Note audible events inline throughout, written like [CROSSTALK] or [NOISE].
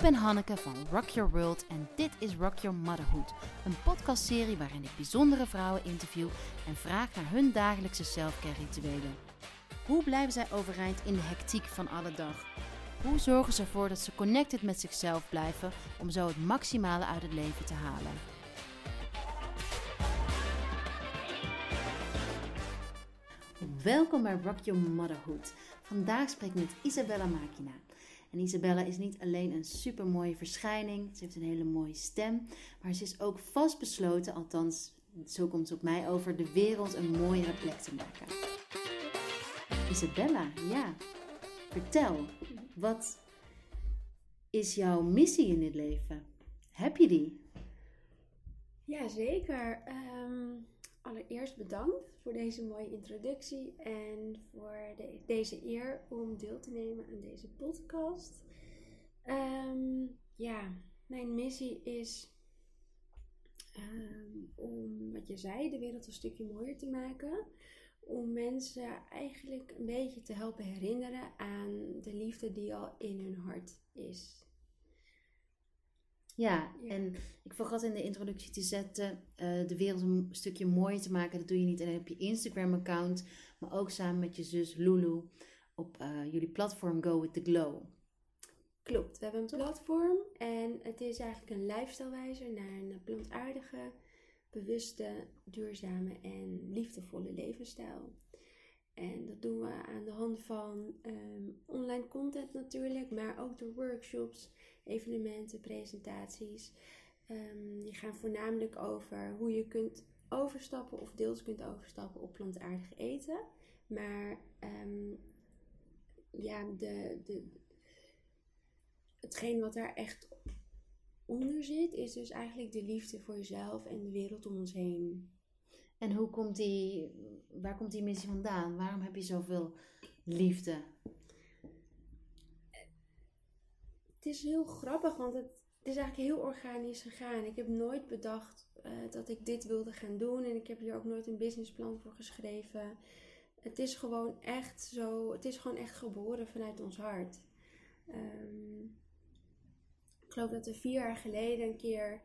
ben Hanneke van Rock Your World en dit is Rock Your Motherhood. Een podcastserie waarin ik bijzondere vrouwen interview en vraag naar hun dagelijkse selfcare rituelen. Hoe blijven zij overeind in de hectiek van alle dag? Hoe zorgen ze ervoor dat ze connected met zichzelf blijven om zo het maximale uit het leven te halen? Welkom bij Rock Your Motherhood. Vandaag spreek ik met Isabella Makina. En Isabella is niet alleen een supermooie verschijning, ze heeft een hele mooie stem, maar ze is ook vastbesloten, althans zo komt ze op mij over, de wereld een mooiere plek te maken. Isabella, ja, vertel, wat is jouw missie in dit leven? Heb je die? Ja, zeker. Ehm, allereerst bedankt voor deze mooie introductie en voor de, deze eer om deel te nemen aan deze podcast. Ehm, ja, mijn missie is ehm, om, wat je zei, de wereld een stukje mooier te maken. Om mensen eigenlijk een beetje te helpen herinneren aan de liefde die al in hun hart is. Ja, en ik vergat in de introductie te zetten, uh, de wereld een stukje mooier te maken. Dat doe je niet alleen op je Instagram-account, maar ook samen met je zus Lulu op uh, jullie platform Go With The Glow. Klopt, we hebben een platform en het is eigenlijk een lifestylewijzer naar een plantaardige, bewuste, duurzame en liefdevolle levensstijl. En dat doen we aan de hand van um, online content natuurlijk, maar ook door workshops, evenementen, presentaties. Um, die gaan voornamelijk over hoe je kunt overstappen of deels kunt overstappen op plantaardig eten. Maar um, ja, de, de, hetgeen wat daar echt onder zit, is dus eigenlijk de liefde voor jezelf en de wereld om ons heen. En hoe komt die, waar komt die missie vandaan? Waarom heb je zoveel liefde? Het is heel grappig, want het, het is eigenlijk heel organisch gegaan. Ik heb nooit bedacht uh, dat ik dit wilde gaan doen. En ik heb hier ook nooit een businessplan voor geschreven. Het is gewoon echt zo, het is gewoon echt geboren vanuit ons hart. Um, ik geloof dat er vier jaar geleden een keer,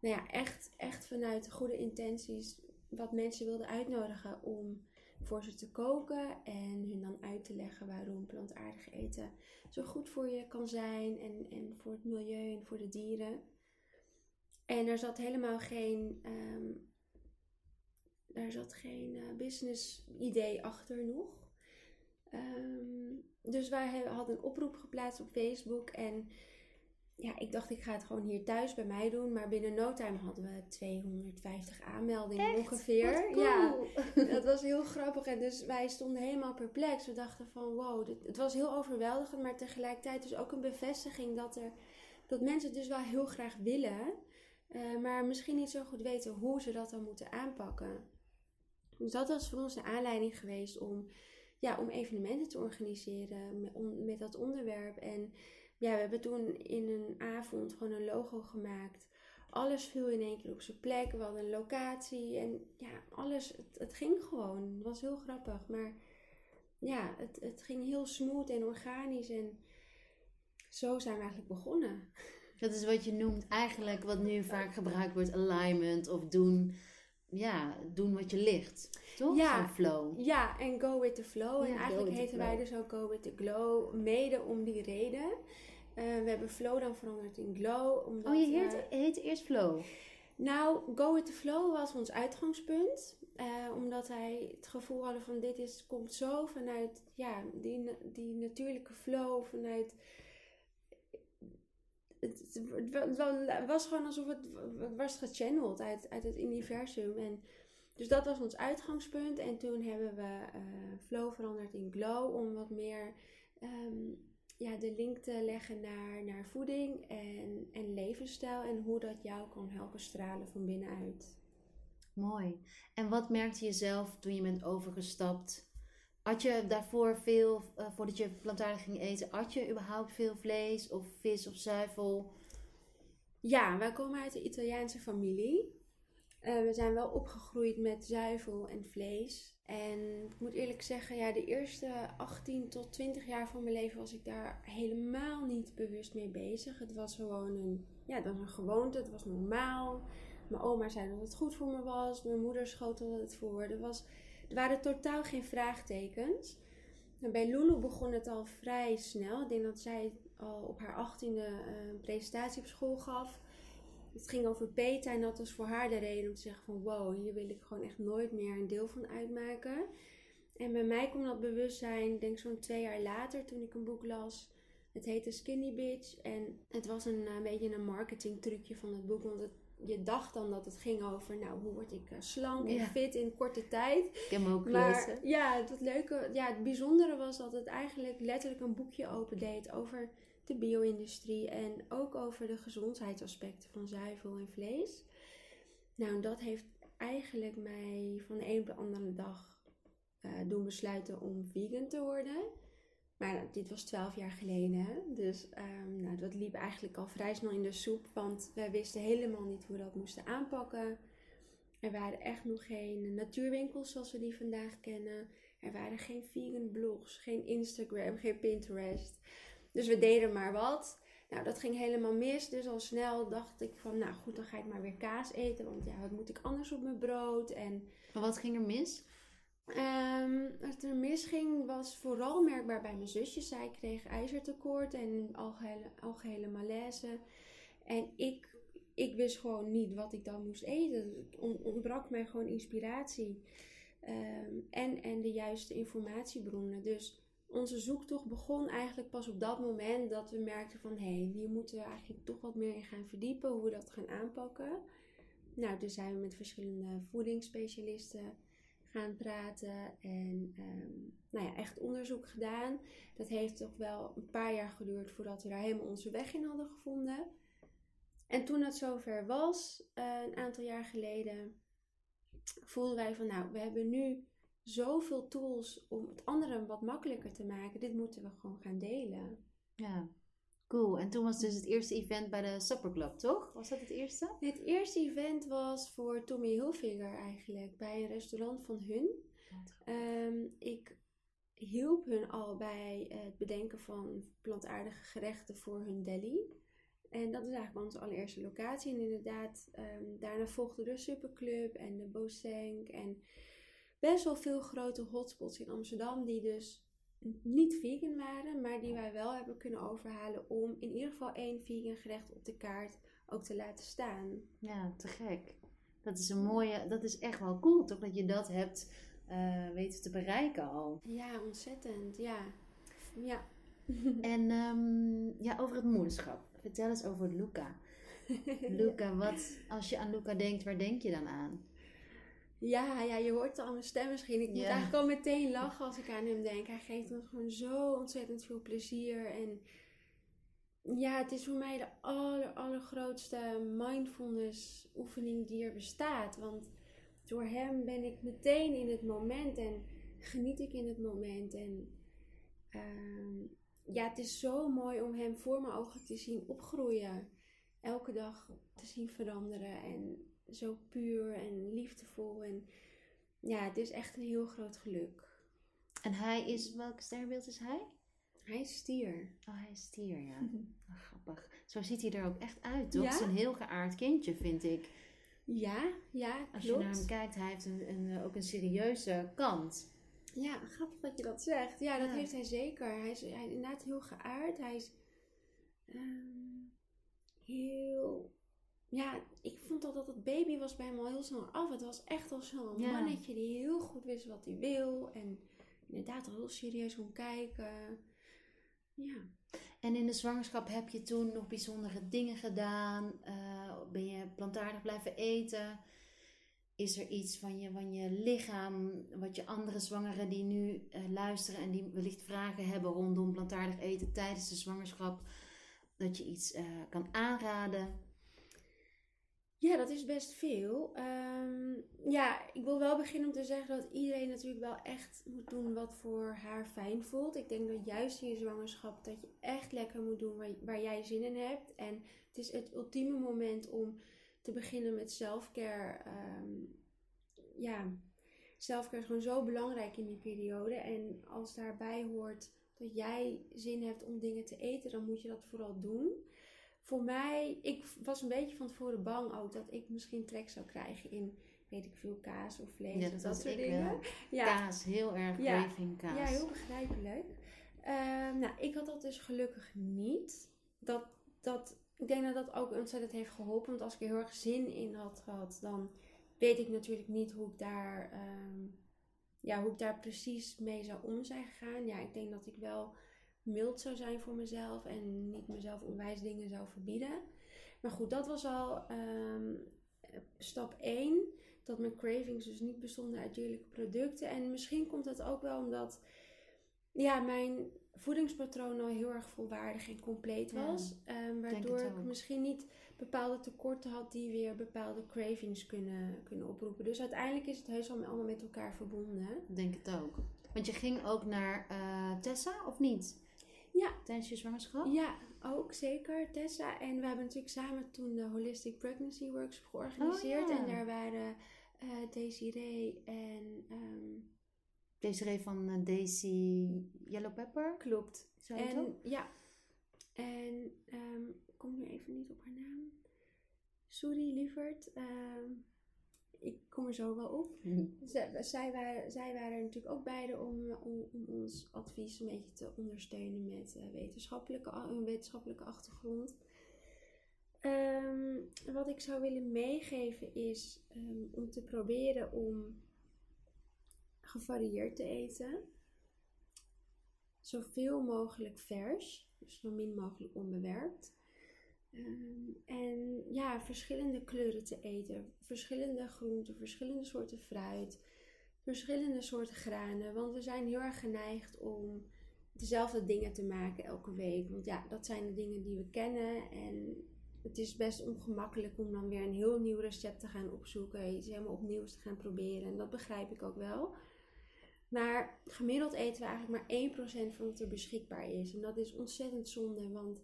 nou ja, echt, echt vanuit goede intenties wat mensen wilden uitnodigen om voor ze te koken en hun dan uit te leggen waarom plantaardig eten zo goed voor je kan zijn en, en voor het milieu en voor de dieren. En er zat helemaal geen, um, er zat geen uh, business idee achter nog. Um, dus wij hadden een oproep geplaatst op Facebook en ja, ik dacht ik ga het gewoon hier thuis bij mij doen. Maar binnen no time hadden we 250 aanmeldingen ongeveer. Ja, [LAUGHS] dat was heel grappig. En dus wij stonden helemaal perplex. We dachten van wow, dit, het was heel overweldigend. Maar tegelijkertijd dus ook een bevestiging dat, er, dat mensen het dus wel heel graag willen. Uh, maar misschien niet zo goed weten hoe ze dat dan moeten aanpakken. Dus dat was voor ons de aanleiding geweest om, ja, om evenementen te organiseren met, met dat onderwerp. En ja, we hebben toen in een avond gewoon een logo gemaakt. Alles viel in één keer op zijn plek. We hadden een locatie en ja, alles, het, het ging gewoon. Het was heel grappig, maar ja, het, het ging heel smooth en organisch en zo zijn we eigenlijk begonnen. Dat is wat je noemt eigenlijk, wat nu vaak gebruikt wordt, alignment of doen, ja, doen wat je ligt. Toch? Ja, flow. Ja, en go with the flow. en eigenlijk heten wij dus ook go with the glow, mede om die reden. Uh, we hebben flow dan veranderd in glow. Omdat, oh, je heet, heet eerst flow? Nou, go with the flow was ons uitgangspunt. Uh, omdat wij het gevoel hadden van dit is, komt zo vanuit ja, die, die natuurlijke flow, vanuit het, het, was gewoon alsof het, het was gechanneld uit, uit het universum. En dus dat was ons uitgangspunt. En toen hebben we uh, flow veranderd in glow om wat meer um, ja, de link te leggen naar, naar voeding en, en levensstijl en hoe dat jou kan helpen stralen van binnenuit. Mooi. En wat merkte je zelf toen je bent overgestapt? Had je daarvoor veel, uh, voordat je plantaardig ging eten, had je überhaupt veel vlees of vis of zuivel? Ja, wij komen uit een Italiaanse familie. Eh, we zijn wel opgegroeid met zuivel en vlees. En ik moet eerlijk zeggen, ja, de eerste 18 tot 20 jaar van mijn leven was ik daar helemaal niet bewust mee bezig. Het was gewoon een, ja, het een gewoonte, het was normaal. Mijn oma zei dat het goed voor me was, mijn moeder schotelde het voor. Er, was, er waren totaal geen vraagtekens. En bij Lulu begon het al vrij snel. Ik denk dat zij al op haar achttiende uh, een presentatie op school gaf. Het ging over Peta en dat was voor haar de reden om te zeggen van wow, hier wil ik gewoon echt nooit meer een deel van uitmaken. En bij mij kwam dat bewustzijn, denk zo'n twee jaar later toen ik een boek las. Het heette Skinny Bitch en het was een, een beetje een marketing trucje van het boek, want het je dacht dan dat het ging over, nou, hoe word ik uh, slank en fit in korte tijd. Ik heb hem ook maar. Ja, het leuke, ja, het bijzondere was dat het eigenlijk letterlijk een boekje opendeed over de bio-industrie en ook over de gezondheidsaspecten van zuivel en vlees. Nou, dat heeft eigenlijk mij van de een op de andere dag uh, doen besluiten om vegan te worden. Maar dit was twaalf jaar geleden. Dus um, nou, dat liep eigenlijk al vrij snel in de soep. Want wij wisten helemaal niet hoe we dat moesten aanpakken. Er waren echt nog geen natuurwinkels zoals we die vandaag kennen. Er waren geen vegan blogs, geen Instagram, geen Pinterest. Dus we deden maar wat. Nou, dat ging helemaal mis. Dus al snel dacht ik van, nou goed, dan ga ik maar weer kaas eten. Want ja, wat moet ik anders op mijn brood? En... Maar wat ging er mis? Um, wat er misging was vooral merkbaar bij mijn zusjes. Zij kreeg ijzertekort en algehele, algehele malaise. En ik, ik wist gewoon niet wat ik dan moest eten. Het ontbrak mij gewoon inspiratie. Um, en, en de juiste informatiebronnen. Dus onze zoektocht begon eigenlijk pas op dat moment dat we merkten van... hé, hey, hier moeten we eigenlijk toch wat meer in gaan verdiepen. Hoe we dat gaan aanpakken. Nou, dus zijn we met verschillende voedingsspecialisten gaan praten en um, nou ja, echt onderzoek gedaan. Dat heeft toch wel een paar jaar geduurd voordat we daar helemaal onze weg in hadden gevonden. En toen het zover was, uh, een aantal jaar geleden, voelden wij van nou, we hebben nu zoveel tools om het anderen wat makkelijker te maken. Dit moeten we gewoon gaan delen. Ja, Cool. En toen was dus het eerste event bij de Supper Club, toch? Was dat het eerste? Het eerste event was voor Tommy Hilfiger eigenlijk, bij een restaurant van hun. Um, ik hielp hun al bij het bedenken van plantaardige gerechten voor hun deli. En dat is eigenlijk onze allereerste locatie. En inderdaad, um, daarna volgde de Superclub en de Bosenk en best wel veel grote hotspots in Amsterdam die dus niet vegan waren, maar die wij wel hebben kunnen overhalen om in ieder geval één vegan gerecht op de kaart ook te laten staan. Ja, te gek. Dat is een mooie, dat is echt wel cool toch dat je dat hebt uh, weten te bereiken al. Ja, ontzettend, ja. ja. [LAUGHS] en um, ja, over het moederschap. Vertel eens over Luca. [LAUGHS] Luca, wat, als je aan Luca denkt, waar denk je dan aan? Ja, ja, je hoort al aan mijn stem misschien. Ik moet eigenlijk al meteen lachen als ik aan hem denk. Hij geeft me gewoon zo ontzettend veel plezier. En ja, het is voor mij de aller, allergrootste mindfulness oefening die er bestaat. Want door hem ben ik meteen in het moment en geniet ik in het moment. En uh, ja, het is zo mooi om hem voor mijn ogen te zien opgroeien. Elke dag te zien veranderen. En zo puur en liefdevol. En ja, het is echt een heel groot geluk. En hij is, welk sterrenbeeld is hij? Hij is stier. Oh, hij is stier, ja. [LAUGHS] Oh, grappig. Zo ziet hij er ook echt uit, toch? Ja? Het is een heel geaard kindje, vind ik. Ja, ja, klopt. Als je naar hem kijkt, hij heeft een, een, ook een serieuze kant. Ja, grappig dat je dat zegt. Ja, dat ja. heeft hij zeker. Hij is, hij is inderdaad heel geaard. Hij is um, heel ja, al dat het baby was bij hem al heel snel af. Het was echt al zo'n ja. mannetje die heel goed wist wat hij wil. En inderdaad al heel serieus kon kijken. Ja. En in de zwangerschap heb je toen nog bijzondere dingen gedaan? Uh, ben je plantaardig blijven eten? Is er iets van je, van je lichaam, wat je andere zwangeren die nu uh, luisteren en die wellicht vragen hebben rondom plantaardig eten tijdens de zwangerschap, dat je iets uh, kan aanraden? Ja, dat is best veel. Um, ja, ik wil wel beginnen om te zeggen dat iedereen natuurlijk wel echt moet doen wat voor haar fijn voelt. Ik denk dat juist in je zwangerschap dat je echt lekker moet doen waar, waar jij zin in hebt. En het is het ultieme moment om te beginnen met selfcare. Ehm, ja, selfcare is gewoon zo belangrijk in die periode. En als daarbij hoort dat jij zin hebt om dingen te eten, dan moet je dat vooral doen. Voor mij, ik was een beetje van tevoren bang ook dat ik misschien trek zou krijgen in, weet ik veel, kaas of vlees Ja, of dat dat was soort dingen. wel. [LAUGHS] Ja, Kaas, heel erg Ja. craving kaas. ja, heel begrijpelijk. Ehm, nou, ik had dat dus gelukkig niet. Dat, dat, ik denk dat dat ook ontzettend heeft geholpen. Want als ik er heel erg zin in had gehad, dan weet ik natuurlijk niet hoe ik daar, ehm, ja, hoe ik daar precies mee zou om zijn gegaan. Ja, ik denk dat ik wel mild zou zijn voor mezelf en niet mezelf onwijs dingen zou verbieden. Maar goed, dat was al ehm, stap 1. Dat mijn cravings dus niet bestonden uit dierlijke producten. En misschien komt dat ook wel omdat ja, mijn voedingspatroon al heel erg volwaardig en compleet was. Ehm, waardoor ik misschien niet bepaalde tekorten had die weer bepaalde cravings kunnen, kunnen oproepen. Dus uiteindelijk is het heus wel allemaal met elkaar verbonden. Ik denk het ook. Want je ging ook naar eh, Tessa, of niet? Ja. Tijdens je zwangerschap? Ja, ook zeker, Tessa. En we hebben natuurlijk samen toen de Holistic Pregnancy Workshop georganiseerd. Oh, ja. En daar waren eh Desiree en... ehm, Desiree van eh, Daisy Yellow Pepper. klopt. Ook? En ja, en ehm, ik kom nu even niet op haar naam. Sorry, lieverd. Ehm, ik kom er zo wel op. Zij, zij, waren, zij waren er natuurlijk ook beide om, om, om ons advies een beetje te ondersteunen met eh, wetenschappelijke, een wetenschappelijke achtergrond. Ehm, wat ik zou willen meegeven is ehm, om te proberen om gevarieerd te eten. Zoveel mogelijk vers, dus zo min mogelijk onbewerkt. Ehm, en ja, verschillende kleuren te eten. Verschillende groenten, verschillende soorten fruit. Verschillende soorten granen. Want we zijn heel erg geneigd om dezelfde dingen te maken elke week. Want ja, dat zijn de dingen die we kennen. En het is best ongemakkelijk om dan weer een heel nieuw recept te gaan opzoeken. Iets helemaal opnieuw te gaan proberen. En dat begrijp ik ook wel. Maar gemiddeld eten we eigenlijk maar 1% van wat er beschikbaar is. En dat is ontzettend zonde, want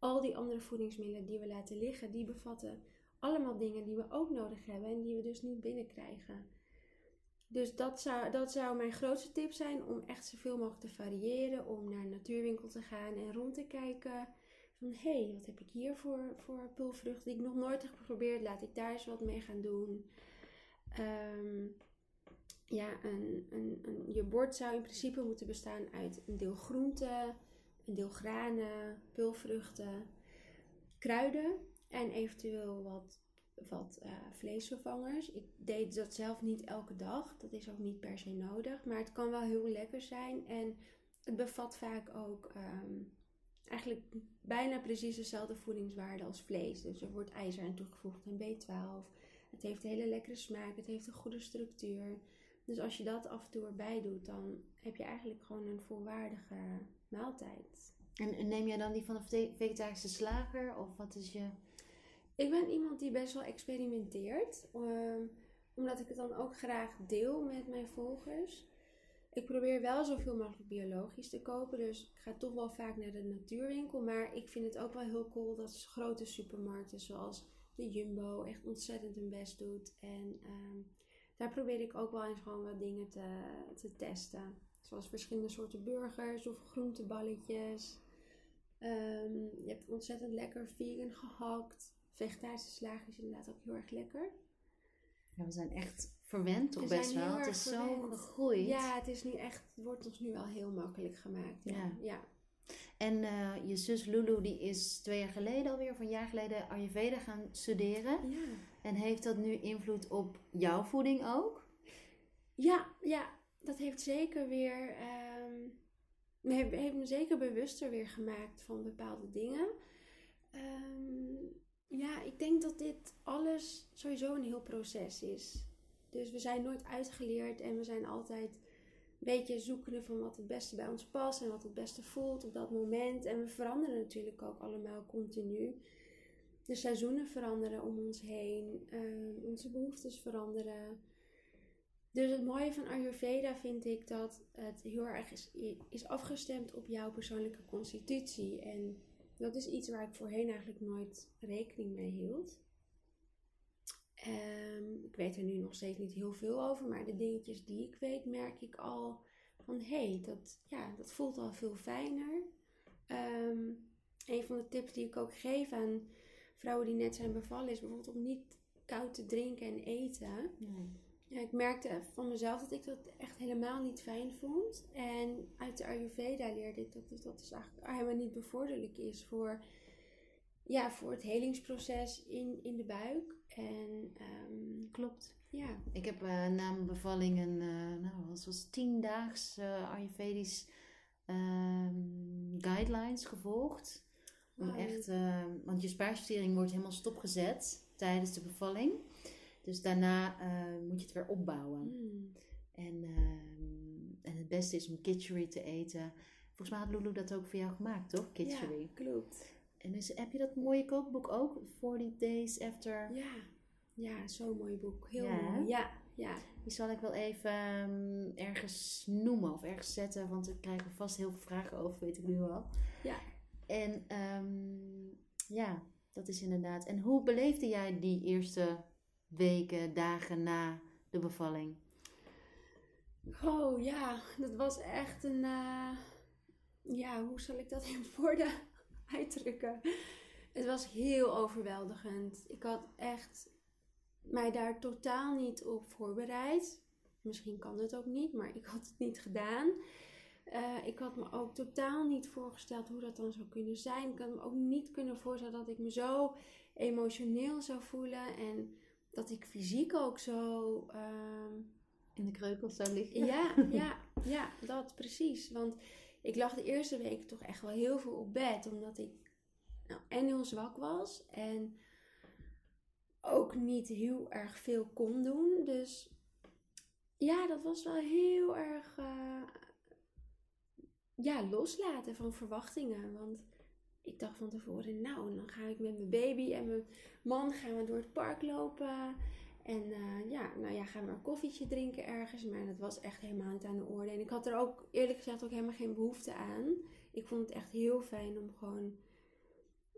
al die andere voedingsmiddelen die we laten liggen, die bevatten allemaal dingen die we ook nodig hebben en die we dus niet binnenkrijgen. Dus dat zou, dat zou mijn grootste tip zijn om echt zoveel mogelijk te variëren, om naar een natuurwinkel te gaan en rond te kijken van hé, hey, wat heb ik hier voor, voor pulvruchten die ik nog nooit heb geprobeerd, laat ik daar eens wat mee gaan doen. Ehm, ja, een, een, een, je bord zou in principe moeten bestaan uit een deel groenten, een deel granen, pulvruchten, kruiden en eventueel wat, wat eh, vleesvervangers. Ik deed dat zelf niet elke dag, dat is ook niet per se nodig, maar het kan wel heel lekker zijn en het bevat vaak ook ehm, eigenlijk bijna precies dezelfde voedingswaarde als vlees. Dus er wordt ijzer aan toegevoegd en B12. Het heeft een hele lekkere smaak, het heeft een goede structuur. Dus als je dat af en toe erbij doet, dan heb je eigenlijk gewoon een volwaardige maaltijd. En, en neem jij dan die van de vegetarische slager? Of wat is je... Ik ben iemand die best wel experimenteert, ehm, omdat ik het dan ook graag deel met mijn volgers. Ik probeer wel zoveel mogelijk biologisch te kopen, dus ik ga toch wel vaak naar de natuurwinkel. Maar ik vind het ook wel heel cool dat grote supermarkten zoals de Jumbo echt ontzettend hun best doet. En ehm, daar probeer ik ook wel eens gewoon wat dingen te, te testen. Zoals verschillende soorten burgers of groenteballetjes. Ehm, je hebt ontzettend lekker vegan gehakt. Vegetarische slager is inderdaad ook heel erg lekker. Ja, we zijn echt verwend toch We best wel. Het is zo gegroeid. Ja, het is nu echt, het wordt ons nu wel heel makkelijk gemaakt. Ja. Ja. ja. En eh, je zus Lulu die is twee jaar geleden alweer, of een jaar geleden, Ayurveda gaan studeren. Ja. En heeft dat nu invloed op jouw voeding ook? Ja, ja, dat heeft zeker weer. ehm, heeft me zeker bewuster weer gemaakt van bepaalde dingen. Ehm, ja, ik denk dat dit alles sowieso een heel proces is. Dus we zijn nooit uitgeleerd en we zijn altijd een beetje zoekende van wat het beste bij ons past en wat het beste voelt op dat moment. En we veranderen natuurlijk ook allemaal continu. De seizoenen veranderen om ons heen, ehm, onze behoeftes veranderen. Dus het mooie van Ayurveda vind ik dat het heel erg is, is afgestemd op jouw persoonlijke constitutie. En dat is iets waar ik voorheen eigenlijk nooit rekening mee hield. Ehm, ik weet er nu nog steeds niet heel veel over, maar de dingetjes die ik weet, merk ik al van hé, hey, dat, ja, dat voelt al veel fijner. Ehm, een van de tips die ik ook geef aan vrouwen die net zijn bevallen is bijvoorbeeld om niet koud te drinken en eten. Nee. Ja, ik merkte van mezelf dat ik dat echt helemaal niet fijn vond. En uit de Ayurveda leerde ik dat dat dus eigenlijk helemaal niet bevorderlijk is voor, ja, voor het helingsproces in, in de buik. En, um, Klopt. Ja. Ik heb uh, na mijn bevalling een, uh, nou, was, was tiendaags uh, Ayurvedisch um, guidelines gevolgd. Om echt, ehm, want je spijsvertering wordt helemaal stopgezet tijdens de bevalling. Dus daarna moet je het weer opbouwen. Mm. En, en het beste is om kitchery te eten. Volgens mij had Lulu dat ook voor jou gemaakt, toch? Kitchery. Ja, klopt. En dus, heb je dat mooie kookboek ook? 40 Days After... Ja, ja zo'n mooi boek. Heel mooi. Ja, ja. Die zal ik wel even um, ergens noemen of ergens zetten. Want ik krijg er vast heel veel vragen over, weet ik nu al. Ja. En um, ja, dat is inderdaad. En hoe beleefde jij die eerste weken, dagen na de bevalling? Oh ja, dat was echt een... Uh, ja, hoe zal ik dat in woorden [LAUGHS] uitdrukken. Het was heel overweldigend. Ik had echt mij daar totaal niet op voorbereid. Misschien kan het ook niet, maar ik had het niet gedaan. Uh, ik had me ook totaal niet voorgesteld hoe dat dan zou kunnen zijn. Ik had me ook niet kunnen voorstellen dat ik me zo emotioneel zou voelen. En dat ik fysiek ook zo. Uh, in de kreukels zou liggen. Ja, [LAUGHS] ja, ja, dat precies. Want ik lag de eerste week toch echt wel heel veel op bed. Omdat ik nou, en heel zwak was. En ook niet heel erg veel kon doen. Dus ja, dat was wel heel erg uh, ja, loslaten van verwachtingen. Want ik dacht van tevoren, nou, dan ga ik met mijn baby en mijn man gaan we door het park lopen. En uh, ja, nou ja, gaan we een koffietje drinken ergens. Maar dat was echt helemaal niet aan de orde. En ik had er ook eerlijk gezegd ook helemaal geen behoefte aan. Ik vond het echt heel fijn om gewoon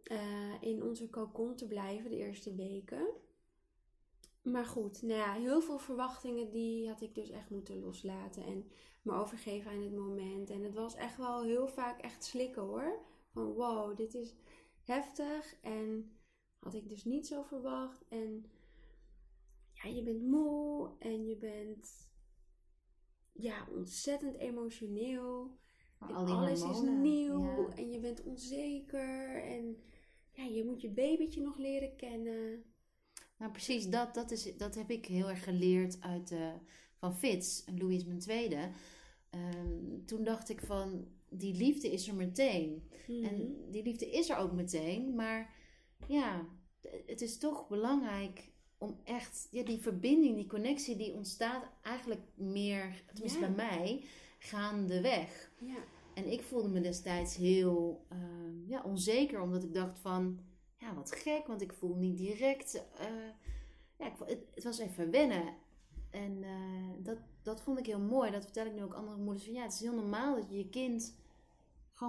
uh, in onze cocon te blijven de eerste weken. Maar goed, nou ja, heel veel verwachtingen die had ik dus echt moeten loslaten. En me overgeven aan het moment. En het was echt wel heel vaak echt slikken hoor. Van wow, dit is heftig. En had ik dus niet zo verwacht. En ja, je bent moe en je bent ja, ontzettend emotioneel. alles is nieuw en je bent onzeker. En ja, je moet je babytje nog leren kennen. Nou, precies, dat, dat, is, dat heb ik heel erg geleerd uit, uh, van Fitz, Louis mijn tweede. Um, toen dacht ik van, die liefde is er meteen. En mhm. die liefde is er ook meteen, maar ja, het is toch belangrijk om echt, ja, die verbinding, die connectie, die ontstaat eigenlijk meer, tenminste bij mij, gaandeweg. Ja. En ik voelde me destijds heel uh, ja, onzeker, omdat ik dacht van, ja, wat gek, want ik voel niet direct, uh, ja, ik, het, het, was even wennen. En uh, dat, dat vond ik heel mooi. Dat vertel ik nu ook andere moeders. Van, ja, het is heel normaal dat je je kind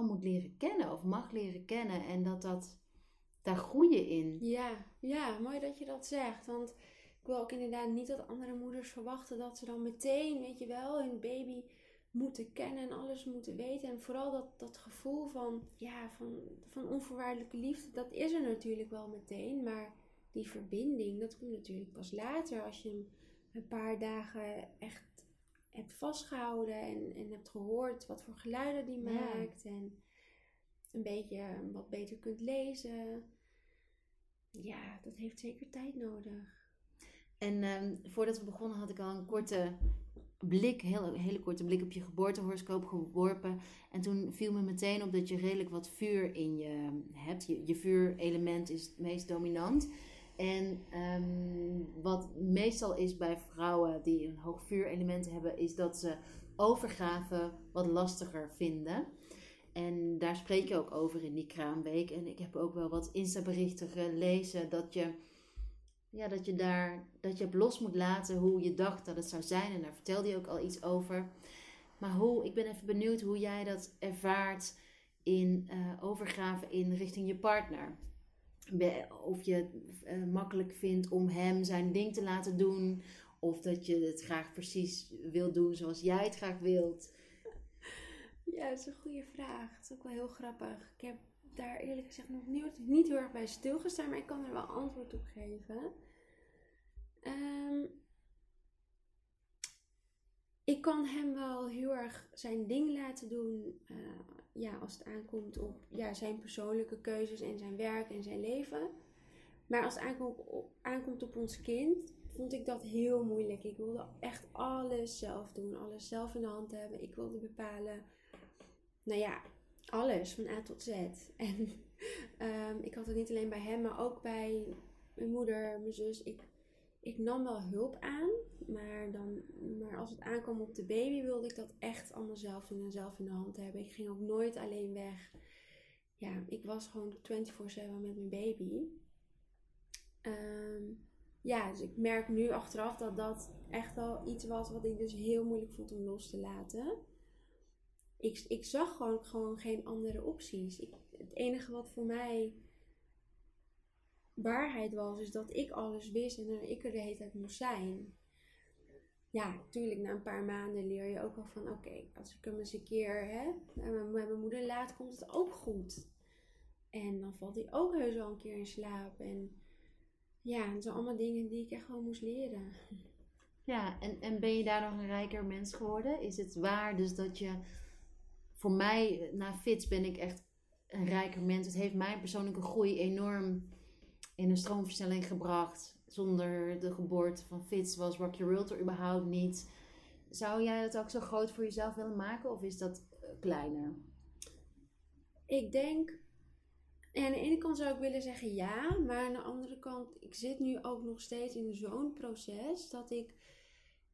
moet leren kennen of mag leren kennen. En dat dat, daar groeien in. Ja, ja, mooi dat je dat zegt. Want ik wil ook inderdaad niet dat andere moeders verwachten dat ze dan meteen, weet je wel, hun baby moeten kennen en alles moeten weten. En vooral dat, dat gevoel van, ja, van, van onvoorwaardelijke liefde, dat is er natuurlijk wel meteen. Maar die verbinding, dat komt natuurlijk pas later als je hem een paar dagen echt hebt vastgehouden en, en hebt gehoord wat voor geluiden die maakt. En een beetje wat beter kunt lezen. Ja, dat heeft zeker tijd nodig. En um, voordat we begonnen had ik al een korte blik, heel, hele korte blik op je geboortehoroscoop geworpen. En toen viel me meteen op dat je redelijk wat vuur in je hebt. Je, je vuurelement is het meest dominant. En um, wat meestal is bij vrouwen die een hoog vuurelement hebben, is dat ze overgave wat lastiger vinden. En daar spreek je ook over in die kraamweek. En ik heb ook wel wat Insta-berichten gelezen dat je, ja, dat je daar dat je los moet laten hoe je dacht dat het zou zijn. En daar vertelde je ook al iets over. Maar hoe, ik ben even benieuwd hoe jij dat ervaart in uh, overgave in richting je partner. Of je het eh, makkelijk vindt om hem zijn ding te laten doen. Of dat je het graag precies wilt doen zoals jij het graag wilt. Ja, dat is een goede vraag. Dat is ook wel heel grappig. Ik heb daar eerlijk gezegd nog niet, niet heel erg bij stilgestaan, maar ik kan er wel antwoord op geven. Um, ik kan hem wel heel erg zijn ding laten doen. Uh, ja, als het aankomt op ja, zijn persoonlijke keuzes en zijn werk en zijn leven. Maar als het aankomt op, aankomt op ons kind, vond ik dat heel moeilijk. Ik wilde echt alles zelf doen, alles zelf in de hand hebben. Ik wilde bepalen, nou ja, alles van A tot Z. [LAUGHS] En um, ik had het niet alleen bij hem, maar ook bij mijn moeder, mijn zus. Ik ik nam wel hulp aan, maar, dan, maar als het aankwam op de baby wilde ik dat echt allemaal zelf doen en zelf in de hand hebben. Ik ging ook nooit alleen weg. Ja, ik was gewoon 24-7 met mijn baby. Ehm, ja, dus ik merk nu achteraf dat dat echt wel iets was wat ik dus heel moeilijk vond om los te laten. Ik, ik zag gewoon, gewoon geen andere opties. Ik, het enige wat voor mij waarheid was, is dat ik alles wist en dat ik er de hele tijd moest zijn. Ja, natuurlijk, na een paar maanden leer je ook wel van: oké, als ik hem eens een keer hè, met mijn moeder laat, komt het ook goed. En dan valt hij ook heus wel een keer in slaap. En ja, het zijn allemaal dingen die ik echt gewoon moest leren. Ja, en, en ben je daar nog een rijker mens geworden? Is het waar dus dat je... Voor mij, na Fits ben ik echt een rijker mens. Het heeft mijn persoonlijke groei enorm in een stroomversnelling gebracht. Zonder de geboorte van Fitz was Rock Your World er überhaupt niet. Zou jij dat ook zo groot voor jezelf willen maken of is dat eh, kleiner? Ik denk, aan de ene kant zou ik willen zeggen ja, maar aan de andere kant, ik zit nu ook nog steeds in zo'n proces dat ik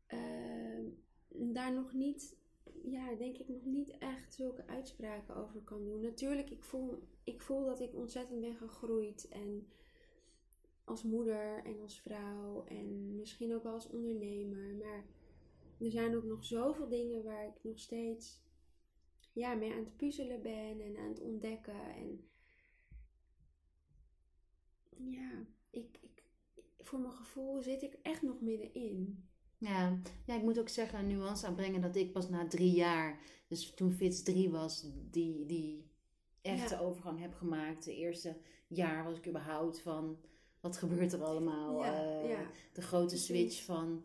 uh, daar nog niet, ja, denk ik nog niet echt zulke uitspraken over kan doen. Natuurlijk, ik voel, ik voel dat ik ontzettend ben gegroeid en als moeder en als vrouw en misschien ook wel als ondernemer. Maar er zijn ook nog zoveel dingen waar ik nog steeds ja, mee aan het puzzelen ben en aan het ontdekken. En ja, ik, ik, voor mijn gevoel zit ik echt nog middenin. Ja, ja, ik moet ook zeggen, een nuance aanbrengen dat ik pas na drie jaar, dus toen Fits drie was, die, die echte overgang heb gemaakt. De eerste jaar was ik überhaupt van wat gebeurt er allemaal? Eh, de grote switch van,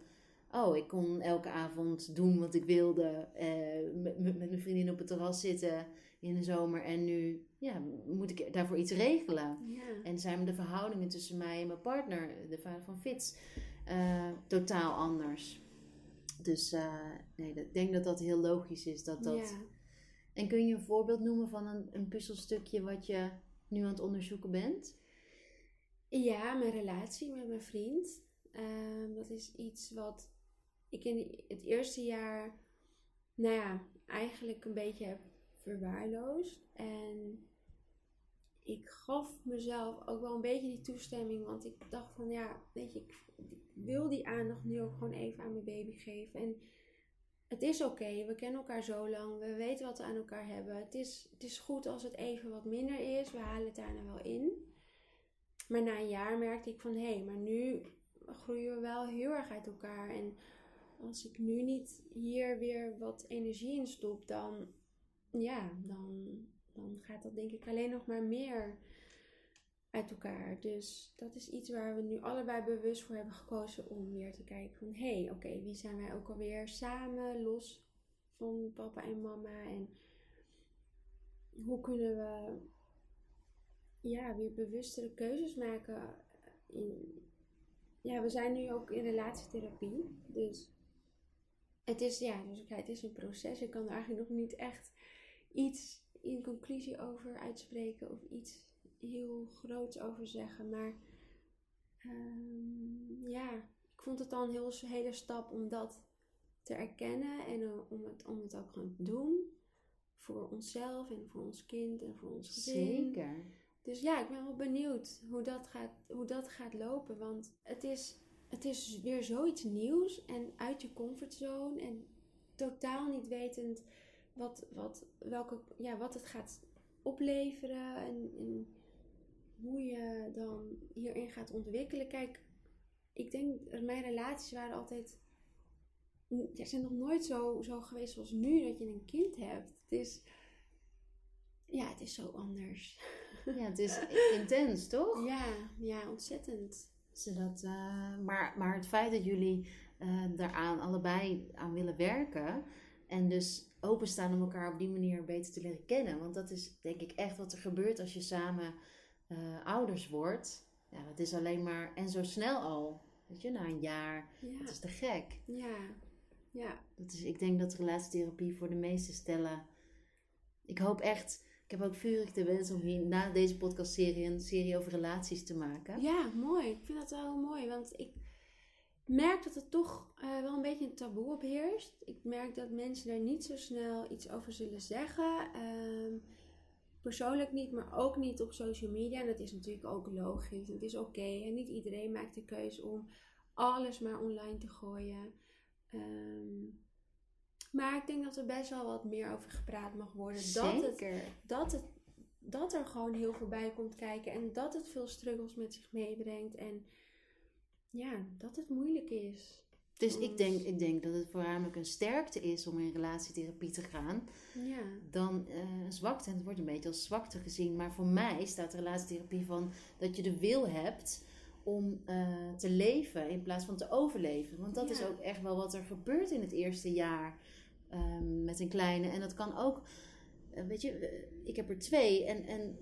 oh, ik kon elke avond doen wat ik wilde. Uh, met, met mijn vriendin op het terras zitten in de zomer. En nu ja, moet ik daarvoor iets regelen. En zijn de verhoudingen tussen mij en mijn partner, de vader van Fitz, uh, totaal anders. Dus nee, ik denk dat dat heel logisch is. Dat dat... En kun je een voorbeeld noemen van een, een puzzelstukje wat je nu aan het onderzoeken bent? Ja, mijn relatie met mijn vriend. Ehm, dat is iets wat ik in het eerste jaar, nou ja, eigenlijk een beetje heb verwaarloosd. En ik gaf mezelf ook wel een beetje die toestemming, want ik dacht van ja, weet je, ik, wil die aandacht nu ook gewoon even aan mijn baby geven. En het is oké, we kennen elkaar zo lang, we weten wat we aan elkaar hebben. Het is, het is goed als het even wat minder is, we halen het daarna wel in. Maar na een jaar merkte ik van hé, hey, maar nu groeien we wel heel erg uit elkaar. En als ik nu niet hier weer wat energie in stop, dan, ja, dan, dan gaat dat denk ik alleen nog maar meer uit elkaar. Dus dat is iets waar we nu allebei bewust voor hebben gekozen om weer te kijken van hé, hey, oké, wie zijn wij ook alweer samen, los van papa en mama en hoe kunnen we ja, weer bewustere keuzes maken. In, ja, we zijn nu ook in relatietherapie. Dus het is, ja, dus het is een proces. Ik kan er eigenlijk nog niet echt iets in conclusie over uitspreken of iets heel groots over zeggen. Maar um, ja, ik vond het dan een heel, hele stap om dat te erkennen en uh, om, het, om het ook gewoon te doen. Voor onszelf en voor ons kind en voor ons gezin. Zeker. Dus ja, ik ben wel benieuwd hoe dat gaat, hoe dat gaat lopen. Want het is, het is weer zoiets nieuws en uit je comfortzone. En totaal niet wetend wat, wat, welke, ja, wat het gaat opleveren. En, en hoe je dan hierin gaat ontwikkelen. Kijk, ik denk mijn relaties waren altijd. Er zijn nog nooit zo, zo geweest zoals nu dat je een kind hebt. Het is. Ja, het is zo anders. Ja, het is [LAUGHS] intens, toch? Ja, ja, ontzettend. Zodat, uh, maar, maar het feit dat jullie uh, daaraan allebei aan willen werken. En dus openstaan om elkaar op die manier beter te leren kennen. Want dat is denk ik echt wat er gebeurt als je samen uh, ouders wordt. Ja, dat is alleen maar. En zo snel al. Weet je, na een jaar. Ja. Dat is te gek. Ja. Ja. Dat is, ik denk dat relatietherapie voor de meeste stellen. Ik hoop echt. Ik heb ook vurig de wens om hier na deze podcastserie een serie over relaties te maken. Ja, mooi. Ik vind dat wel mooi. Want ik merk dat het toch uh, wel een beetje een taboe op heerst. Ik merk dat mensen daar niet zo snel iets over zullen zeggen. Um, persoonlijk niet, maar ook niet op social media. En dat is natuurlijk ook logisch. Het is oké. En niet iedereen maakt de keuze om alles maar online te gooien. Um, maar ik denk dat er best wel wat meer over gepraat mag worden. Zeker. Dat, het, dat, het, dat er gewoon heel voorbij komt kijken. En dat het veel struggles met zich meebrengt. En ja, dat het moeilijk is. Dus ik denk, ik denk dat het voornamelijk een sterkte is om in relatietherapie te gaan. Ja. Dan uh, een zwakte. En het wordt een beetje als zwakte gezien. Maar voor mij staat relatietherapie van dat je de wil hebt om uh, te leven in plaats van te overleven. Want dat Ja. is ook echt wel wat er gebeurt in het eerste jaar ehm, met een kleine. En dat kan ook, eh, weet je, eh, ik heb er twee. En, en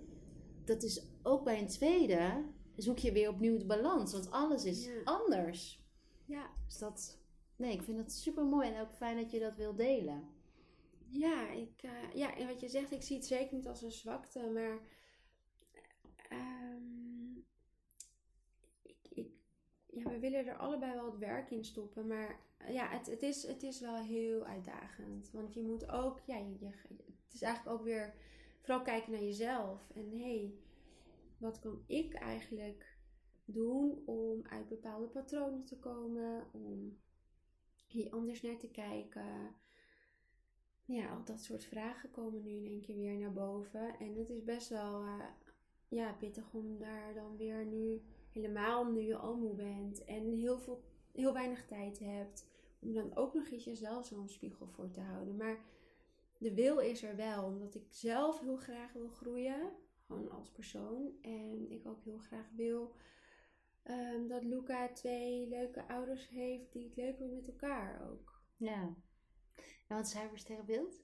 dat is ook bij een tweede zoek je weer opnieuw de balans. Want alles is Ja. anders. Ja, Dus dat, nee, ik vind het super mooi en ook fijn dat je dat wil delen. ja, ik, eh, ja, en wat je zegt, ik zie het zeker niet als een zwakte, maar ehm, ik, ik, ja, we willen er allebei wel het werk in stoppen, maar eh, ja, het, het, is, het is wel heel uitdagend. Want je moet ook, ja, je, het is eigenlijk ook weer vooral kijken naar jezelf. En hé, hey, wat kan ik eigenlijk doen om uit bepaalde patronen te komen, om hier anders naar te kijken. Ja, al dat soort vragen komen nu in één keer weer naar boven. En het is best wel eh, ja, pittig om daar dan weer nu, helemaal nu je al moe bent en heel, veel, heel weinig tijd hebt, om dan ook nog eens jezelf zo'n spiegel voor te houden. Maar de wil is er wel, omdat ik zelf heel graag wil groeien, gewoon als persoon. En ik ook heel graag wil ehm, dat Luca twee leuke ouders heeft die het leuk hebben met elkaar ook. Ja. En wat is hij voor sterrenbeeld?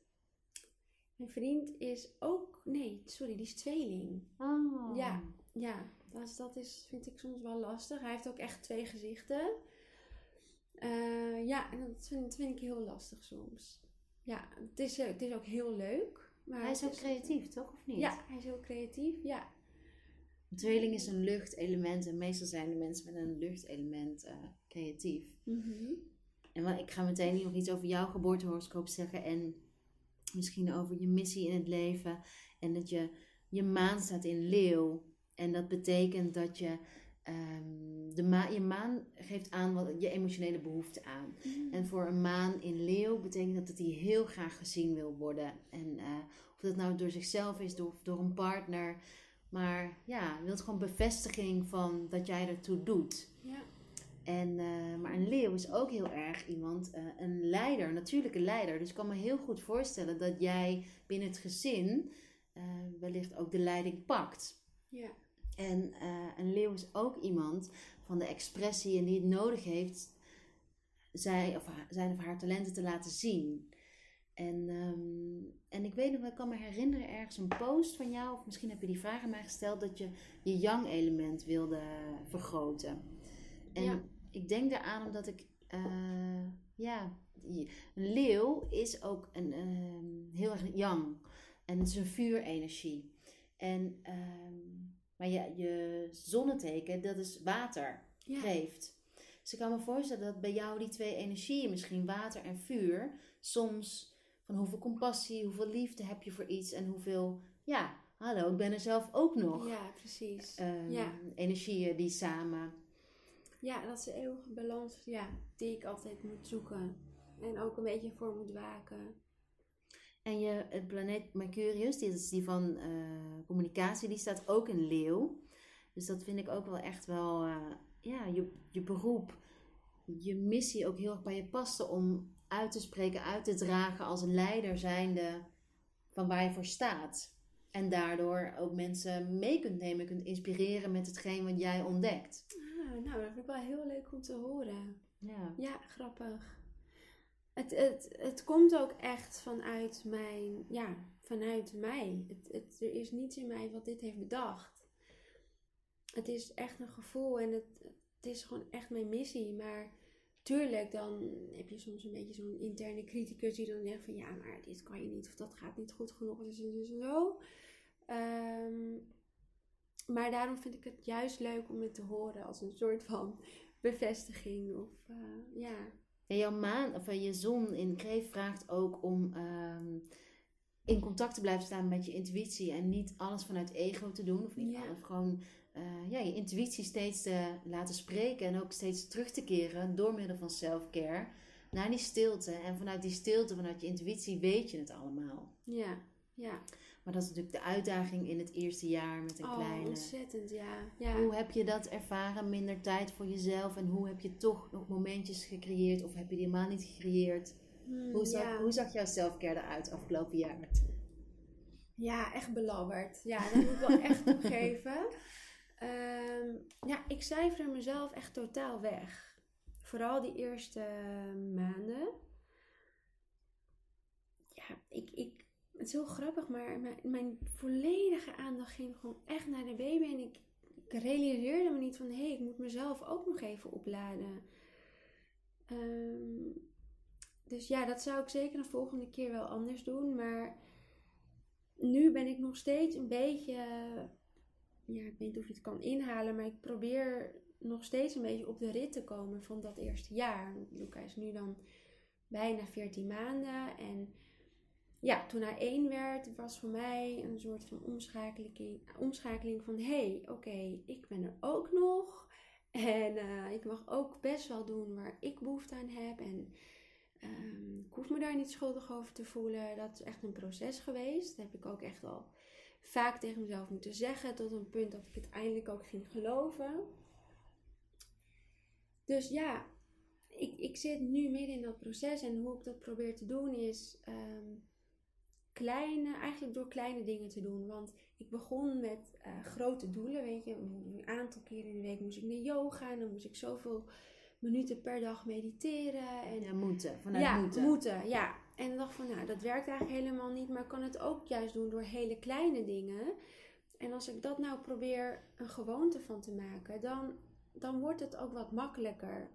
Mijn vriend is ook, nee, sorry, die is tweeling. Oh. Ja. Ja, dat, is, dat is, vind ik soms wel lastig. Hij heeft ook echt twee gezichten. Eh, ja, en dat vind, vind ik heel lastig soms. Ja, het is, eh, het is ook heel leuk. Maar Hij is ook creatief, toch? Of niet? Ja, hij is heel creatief. Ja, Een tweeling is een luchtelement en meestal zijn de mensen met een luchtelement eh, creatief. Mhm. En wel, ik ga meteen nog iets over jouw geboortehoroscoop zeggen en misschien over je missie in het leven. En dat je, je maan staat in leeuw. En dat betekent dat je, ehm, de ma je maan geeft aan wat, je emotionele behoefte aan. En voor een maan in leeuw betekent dat dat hij heel graag gezien wil worden. En eh, of dat nou door zichzelf is, door, door een partner. Maar ja, hij wil gewoon bevestiging van dat jij ertoe doet. ja. En, eh, maar een leeuw is ook heel erg iemand, eh, een leider, een natuurlijke leider. Dus ik kan me heel goed voorstellen dat jij binnen het gezin wellicht ook de leiding pakt. ja. En eh, een leeuw is ook iemand van de expressie en die het nodig heeft zij of haar, zijn of haar talenten te laten zien. En, ehm, en ik weet nog, wel, ik kan me herinneren ergens een post van jou, of misschien heb je die vraag aan mij gesteld, dat je je yang-element wilde vergroten. En Ja. ik denk daaraan omdat ik, eh, ja, een leeuw is ook een, ehm, heel erg yang. En het is een vuurenergie. En, ehm, maar je, je zonneteken, dat is water, Ja. geeft. Dus ik kan me voorstellen dat bij jou die twee energieën, misschien water en vuur, soms van hoeveel compassie, hoeveel liefde heb je voor iets en hoeveel, ja, hallo, ik ben er zelf ook nog. Ja, precies. Ehm, Ja. Energieën die samen. Ja, dat is de eeuwige balans ja, die ik altijd moet zoeken. En ook een beetje voor moet waken. En je, het planeet Mercurius, die is die van eh, communicatie, die staat ook in leeuw. Dus dat vind ik ook wel echt wel, eh, ja, je, je beroep, je missie ook heel erg bij je paste om uit te spreken, uit te dragen als leider zijnde van waar je voor staat. En daardoor ook mensen mee kunt nemen, kunt inspireren met hetgeen wat jij ontdekt. Ah, nou, dat vind ik wel heel leuk om te horen. Ja. Ja, grappig. Het, het, het komt ook echt vanuit mijn, ja, vanuit mij. Het, het, er is niets in mij wat dit heeft bedacht. Het is echt een gevoel en het, het is gewoon echt mijn missie. Maar tuurlijk, dan heb je soms een beetje zo'n interne criticus die dan zegt van ja, maar dit kan je niet of dat gaat niet goed genoeg. Dus, dus zo. Ehm, maar daarom vind ik het juist leuk om het te horen als een soort van bevestiging. Of uh, ja. En jouw maan, of je zon in Kreef vraagt ook om um, in contact te blijven staan met je intuïtie en niet alles vanuit ego te doen. Of niet Ja. alles, gewoon uh, ja, je intuïtie steeds te laten spreken en ook steeds terug te keren door middel van self-care naar die stilte. En vanuit die stilte, vanuit je intuïtie, weet je het allemaal. Ja, ja. Maar dat is natuurlijk de uitdaging in het eerste jaar met een Oh, kleine. ontzettend, ja. ja. Hoe heb je dat ervaren? Minder tijd voor jezelf en hoe heb je toch nog momentjes gecreëerd of heb je die helemaal niet gecreëerd? Hmm, Hoe zag, ja. hoe zag jouw selfcare eruit afgelopen jaar? Ja, echt belabberd. Ja, dat moet ik wel echt toegeven. [LAUGHS] Ehm, ja, ik cijfer mezelf echt totaal weg. Vooral die eerste maanden. Ja, ik, ik, het is heel grappig, maar mijn, mijn volledige aandacht ging gewoon echt naar de baby. En ik, ik realiseerde me niet van, hé, hey, ik moet mezelf ook nog even opladen. Ehm, dus ja, dat zou ik zeker de volgende keer wel anders doen. Maar nu ben ik nog steeds een beetje. Ja, ik weet niet of je het kan inhalen, maar ik probeer nog steeds een beetje op de rit te komen van dat eerste jaar. Luca is nu dan bijna 14 maanden. En ja, toen hij één werd, was voor mij een soort van omschakeling, omschakeling van: hé, hey, oké, ik ben er ook nog. En uh, ik mag ook best wel doen waar ik behoefte aan heb. En um, ik hoef me daar niet schuldig over te voelen. Dat is echt een proces geweest. Dat heb ik ook echt al vaak tegen mezelf moeten zeggen. Tot een punt dat ik het eindelijk ook ging geloven. Dus ja, ik, ik zit nu midden in dat proces. En hoe ik dat probeer te doen is um, kleine, eigenlijk door kleine dingen te doen. Want ik begon met uh, grote doelen. Weet je, een aantal keren in de week moest ik naar yoga. En dan moest ik zoveel minuten per dag mediteren. En, ja, moeten. Vanuit ja, moeten. moeten. Ja, en ik dacht van, nou, dat werkt eigenlijk helemaal niet. Maar ik kan het ook juist doen door hele kleine dingen. En als ik dat nou probeer een gewoonte van te maken, dan, dan wordt het ook wat makkelijker.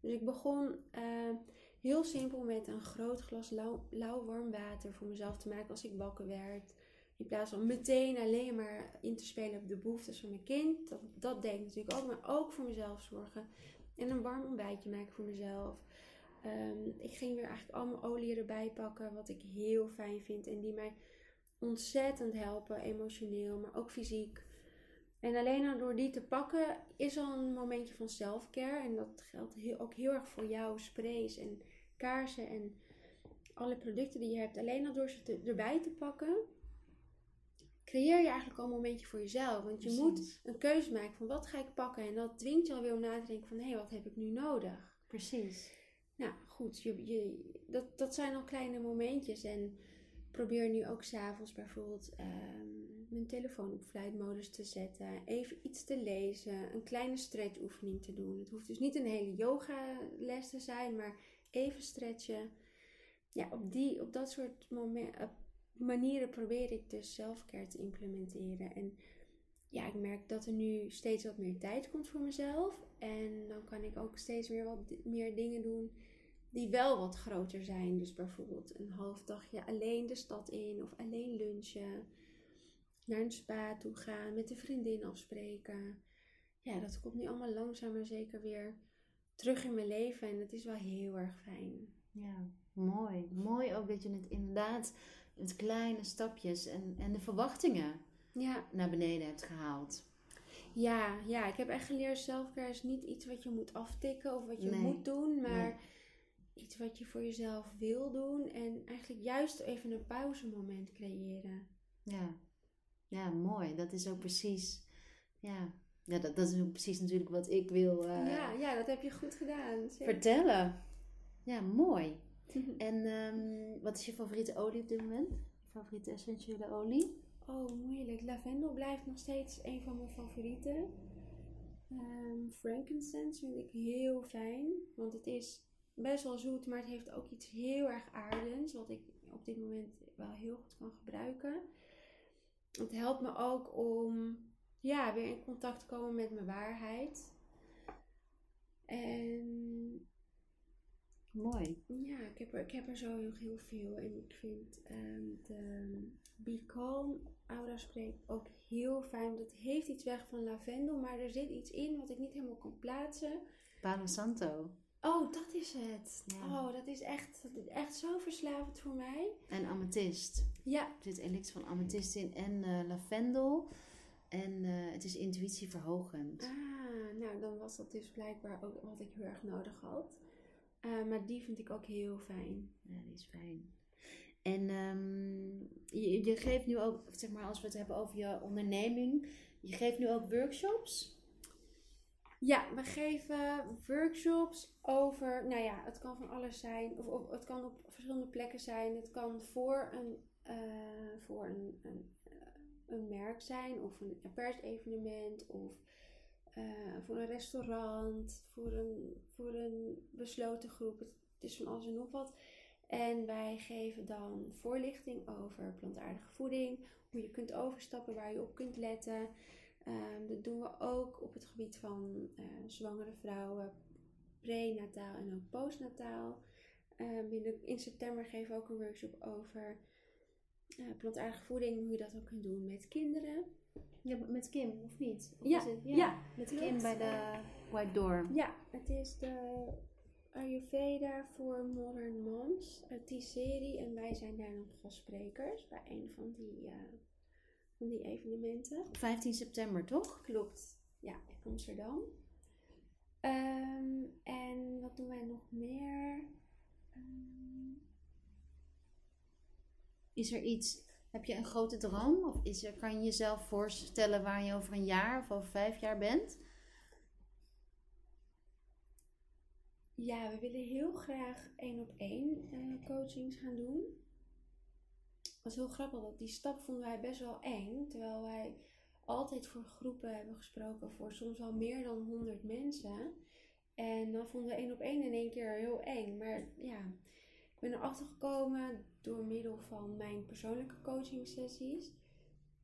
Dus ik begon uh, heel simpel met een groot glas lauw, warm water voor mezelf te maken als ik wakker werd. In plaats van meteen alleen maar in te spelen op de behoeftes van mijn kind. Dat, dat ik natuurlijk ook, maar ook voor mezelf zorgen. En een warm ontbijtje maken voor mezelf. Um, ik ging weer eigenlijk allemaal olie erbij pakken, wat ik heel fijn vind. En die mij ontzettend helpen, emotioneel, maar ook fysiek. En alleen al door die te pakken is al een momentje van selfcare. En dat geldt heel, ook heel erg voor jou, sprays en kaarsen en alle producten die je hebt. Alleen al door ze te, erbij te pakken, creëer je eigenlijk al een momentje voor jezelf. Want je Precies. moet een keuze maken van wat ga ik pakken. En dat dwingt je alweer om na te denken van hé, hey, wat heb ik nu nodig? Precies. Nou goed, je, je, dat, dat zijn al kleine momentjes. En probeer nu ook s'avonds bijvoorbeeld um, mijn telefoon op flightmodus te zetten. Even iets te lezen. Een kleine stretchoefening te doen. Het hoeft dus niet een hele yoga les te zijn, maar even stretchen. Ja, op, die, op dat soort momenten, manieren probeer ik dus selfcare te implementeren. En ja, ik merk dat er nu steeds wat meer tijd komt voor mezelf. En dan kan ik ook steeds weer wat meer dingen doen die wel wat groter zijn. Dus bijvoorbeeld een half dagje alleen de stad in of alleen lunchen. Naar een spa toe gaan, met een vriendin afspreken. Ja, dat komt nu allemaal langzaam maar zeker weer terug in mijn leven. En dat is wel heel erg fijn. Ja, mooi. Mooi ook dat je het inderdaad met kleine stapjes en, en de verwachtingen ja. naar beneden hebt gehaald. Ja, ja, ik heb echt geleerd, selfcare is niet iets wat je moet aftikken of wat je Nee. moet doen, maar Nee. iets wat je voor jezelf wil doen en eigenlijk juist even een pauzemoment creëren. Ja. Ja, mooi. Dat is ook precies. Ja, Ja, dat, dat is ook precies natuurlijk wat ik wil eh, ja, ja, dat heb je goed gedaan. zeker. vertellen. Ja, mooi. [LAUGHS] En ehm, wat is je favoriete olie op dit moment? Je favoriete essentiële olie? Oh, moeilijk. Lavendel blijft nog steeds een van mijn favorieten. Ehm, frankincense vind ik heel fijn, want het is best wel zoet, maar het heeft ook iets heel erg aardends, wat ik op dit moment wel heel goed kan gebruiken. Het helpt me ook om ja, weer in contact te komen met mijn waarheid. En Mooi. ja, ik heb er, ik heb er zo nog heel veel. En ik vind ehm, de Be Calm Aura Spray ook heel fijn. Want het heeft iets weg van lavendel, maar er zit iets in wat ik niet helemaal kan plaatsen. Palo Santo. Oh, dat is het. Ja. Oh, dat is echt, echt zo verslavend voor mij. En amethyst. Ja, Er zit elixir van amethyst in en eh, lavendel. En eh, het is intuïtieverhogend. ah, nou dan was dat dus blijkbaar ook wat ik heel erg nodig had. Eh, maar die vind ik ook heel fijn. Ja, die is fijn. En ehm, je, je geeft nu ook, zeg maar, als we het hebben over je onderneming, je geeft nu ook workshops. Ja, we geven workshops over, nou ja, het kan van alles zijn. Of, het kan op verschillende plekken zijn. Het kan voor een, eh, voor een, een, eh, een merk zijn, of een persevenement, of eh, voor een restaurant, voor een, voor een besloten groep. Het is van alles en nog wat. En wij geven dan voorlichting over plantaardige voeding, hoe je kunt overstappen, waar je op kunt letten. Ehm, dat doen we ook op het gebied van eh, zwangere vrouwen, prenataal en ook postnataal. Ehm, in september geven we ook een workshop over eh, plantaardige voeding, hoe je dat ook kunt doen met kinderen. Ja, met Kim, of niet? Of Ja, het- ja, met klopt. Kim bij de White Door. Ja, het is de Ayurveda voor Modern Moms uit die serie. En wij zijn daar nog gastsprekers bij een van die, eh, van die evenementen. 15 september, toch? Klopt, ja, in Amsterdam. Ehm, en wat doen wij nog meer? Ehm, Is er iets, heb je een grote droom? Of is er, kan je jezelf voorstellen waar je over een jaar of over vijf jaar bent? ja, we willen heel graag één op één eh, coachings gaan doen. Dat is heel grappig, want die stap vonden wij best wel eng. Terwijl wij altijd voor groepen hebben gesproken voor soms wel meer dan 100 mensen. En dan vonden we één op één in één keer heel eng. Maar ja, ik ben erachter gekomen door middel van mijn persoonlijke coaching sessies.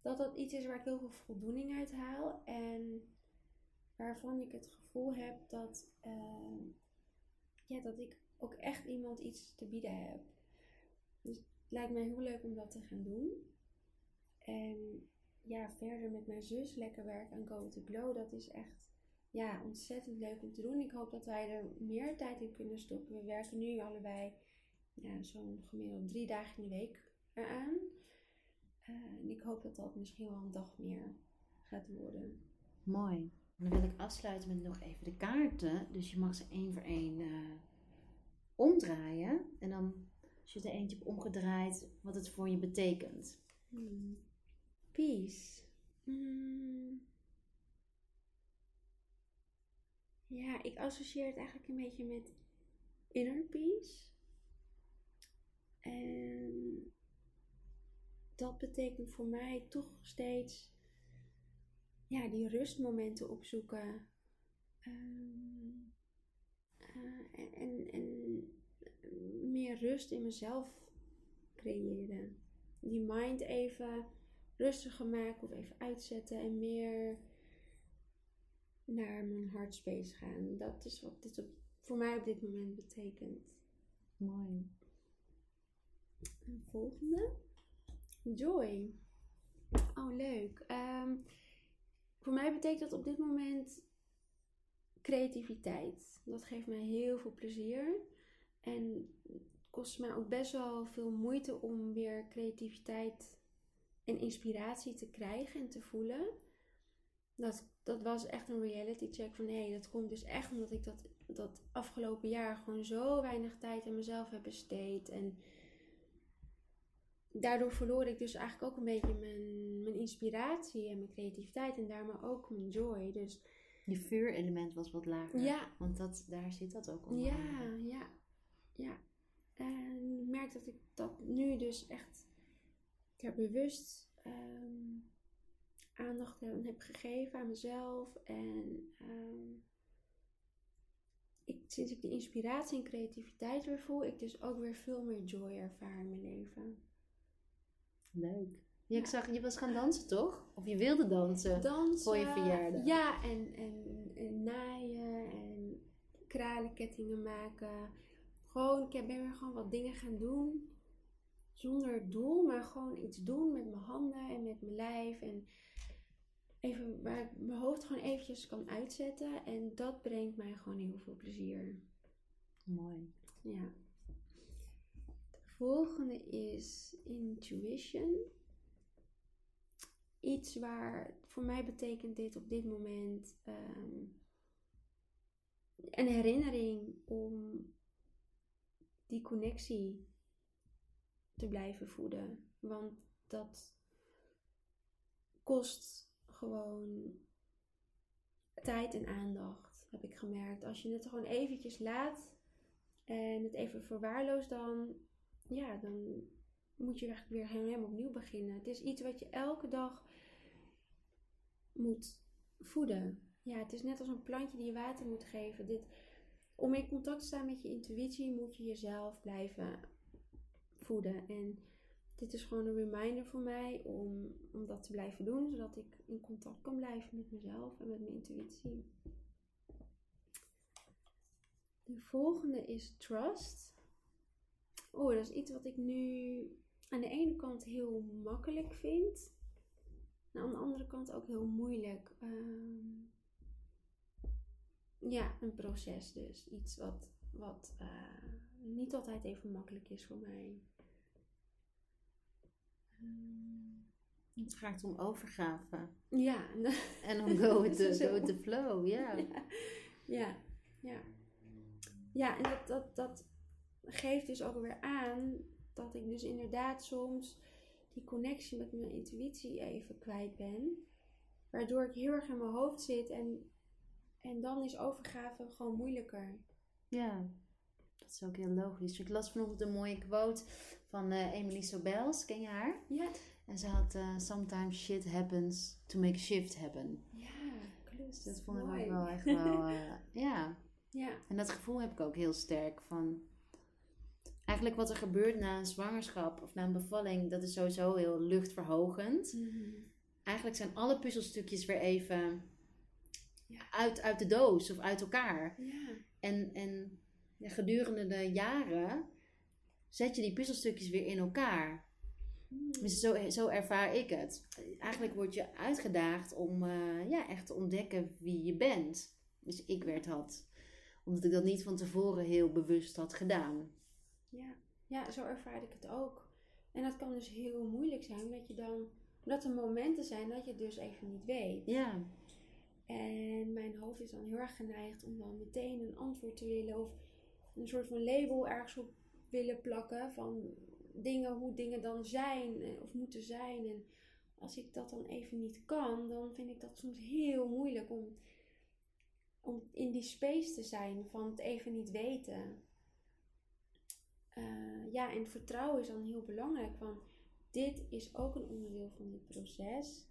Dat dat iets is waar ik heel veel voldoening uit haal. En waarvan ik het gevoel heb dat, eh, ja, dat ik ook echt iemand iets te bieden heb. Dus lijkt mij heel leuk om dat te gaan doen. En ja, verder met mijn zus lekker werken aan Go to Glow. Dat is echt ja, ontzettend leuk om te doen. Ik hoop dat wij er meer tijd in kunnen stoppen. We werken nu allebei ja, zo'n gemiddeld drie dagen in de week eraan. Eh, en ik hoop dat dat misschien wel een dag meer gaat worden. Mooi. Dan wil ik afsluiten met nog even de kaarten. Dus je mag ze één voor één eh, omdraaien. En dan, als je er eentje hebt omgedraaid, wat het voor je betekent. Hmm. Peace. Hmm. Ja, ik associeer het eigenlijk een beetje met inner peace. En dat betekent voor mij toch steeds ja, die rustmomenten opzoeken. Ehm, eh, en, en, en meer rust in mezelf creëren. Die mind even rustiger maken of even uitzetten en meer naar mijn hartspace gaan. Dat is wat dit op, voor mij op dit moment betekent. Mooi. Volgende. Joy. Oh, leuk. Ehm, voor mij betekent dat op dit moment creativiteit. Dat geeft mij heel veel plezier. En het kost mij ook best wel veel moeite om weer creativiteit en inspiratie te krijgen en te voelen. Dat, dat was echt een reality check van hé, hey, dat komt dus echt omdat ik dat, dat afgelopen jaar gewoon zo weinig tijd aan mezelf heb besteed. En daardoor verloor ik dus eigenlijk ook een beetje mijn, mijn inspiratie en mijn creativiteit en daarmee ook mijn joy. Dus Je vuurelement was wat lager. ja, Want dat, daar zit dat ook onder. ja, ja, ja. En ik merk dat ik dat nu dus echt ik heb bewust ehm, aandacht heb, heb gegeven aan mezelf. En ehm, ik, sinds ik de inspiratie en creativiteit weer voel, ik dus ook weer veel meer joy ervaar in mijn leven. Leuk. Ja, ik zag, je was gaan dansen toch? Of je wilde dansen? Dansen. voor je verjaardag. Ja, en, en, en naaien en kralenkettingen maken. Gewoon, ik ben weer gewoon wat dingen gaan doen. Zonder doel, maar gewoon iets doen met mijn handen en met mijn lijf. En even waar ik mijn hoofd gewoon eventjes kan uitzetten. En dat brengt mij gewoon heel veel plezier. Mooi. Ja. De volgende is intuition. Iets waar, voor mij betekent dit op dit moment ehm, een herinnering om die connectie te blijven voeden. Want dat kost gewoon tijd en aandacht, heb ik gemerkt. Als je het gewoon eventjes laat en het even verwaarloost, dan, ja, dan moet je eigenlijk weer helemaal opnieuw beginnen. Het is iets wat je elke dag moet voeden. Ja, het is net als een plantje die je water moet geven. Dit, om in contact te staan met je intuïtie moet je jezelf blijven voeden. En dit is gewoon een reminder voor mij om, om dat te blijven doen, zodat ik in contact kan blijven met mezelf en met mijn intuïtie. De volgende is trust. Oh, dat is iets wat ik nu aan de ene kant heel makkelijk vind. En aan de andere kant ook heel moeilijk. Ehm, ja, een proces dus. Iets wat, wat eh, niet altijd even makkelijk is voor mij. Ehm, Het gaat om overgave. ja, En om go with [LAUGHS] the, Zo. go with the flow, ja. ja, ja, ja. Ja, en dat, dat, dat geeft dus ook weer aan dat ik dus inderdaad soms die connectie met mijn intuïtie even kwijt ben. Waardoor ik heel erg in mijn hoofd zit en, en dan is overgave gewoon moeilijker. Ja, dat is ook heel logisch. Ik las vanochtend een mooie quote van eh Emily Sobels. Ken je haar? Ja, En ze had eh, Sometimes shit happens to make shift happen. ja, klopt. Dus dat vond ik ook wel echt wel... eh, [LAUGHS] ja, Ja, en dat gevoel heb ik ook heel sterk van... Eigenlijk wat er gebeurt na een zwangerschap of na een bevalling, dat is sowieso heel luchtverhogend. Mhm. Eigenlijk zijn alle puzzelstukjes weer even Ja. uit, uit de doos of uit elkaar. ja, En, en ja, gedurende de jaren zet je die puzzelstukjes weer in elkaar. Dus zo, zo ervaar ik het. Eigenlijk word je uitgedaagd om eh, ja, echt te ontdekken wie je bent. Dus ik werd dat. Omdat ik dat niet van tevoren heel bewust had gedaan. Ja, ja, zo ervaar ik het ook. En dat kan dus heel moeilijk zijn, omdat je dan, omdat er momenten zijn dat je het dus even niet weet. Ja, En mijn hoofd is dan heel erg geneigd om dan meteen een antwoord te willen of een soort van label ergens op willen plakken van dingen, hoe dingen dan zijn eh, of moeten zijn. En als ik dat dan even niet kan, dan vind ik dat soms heel moeilijk om, om in die space te zijn van het even niet weten. Eh, ja, en vertrouwen is dan heel belangrijk. Van dit is ook een onderdeel van dit proces.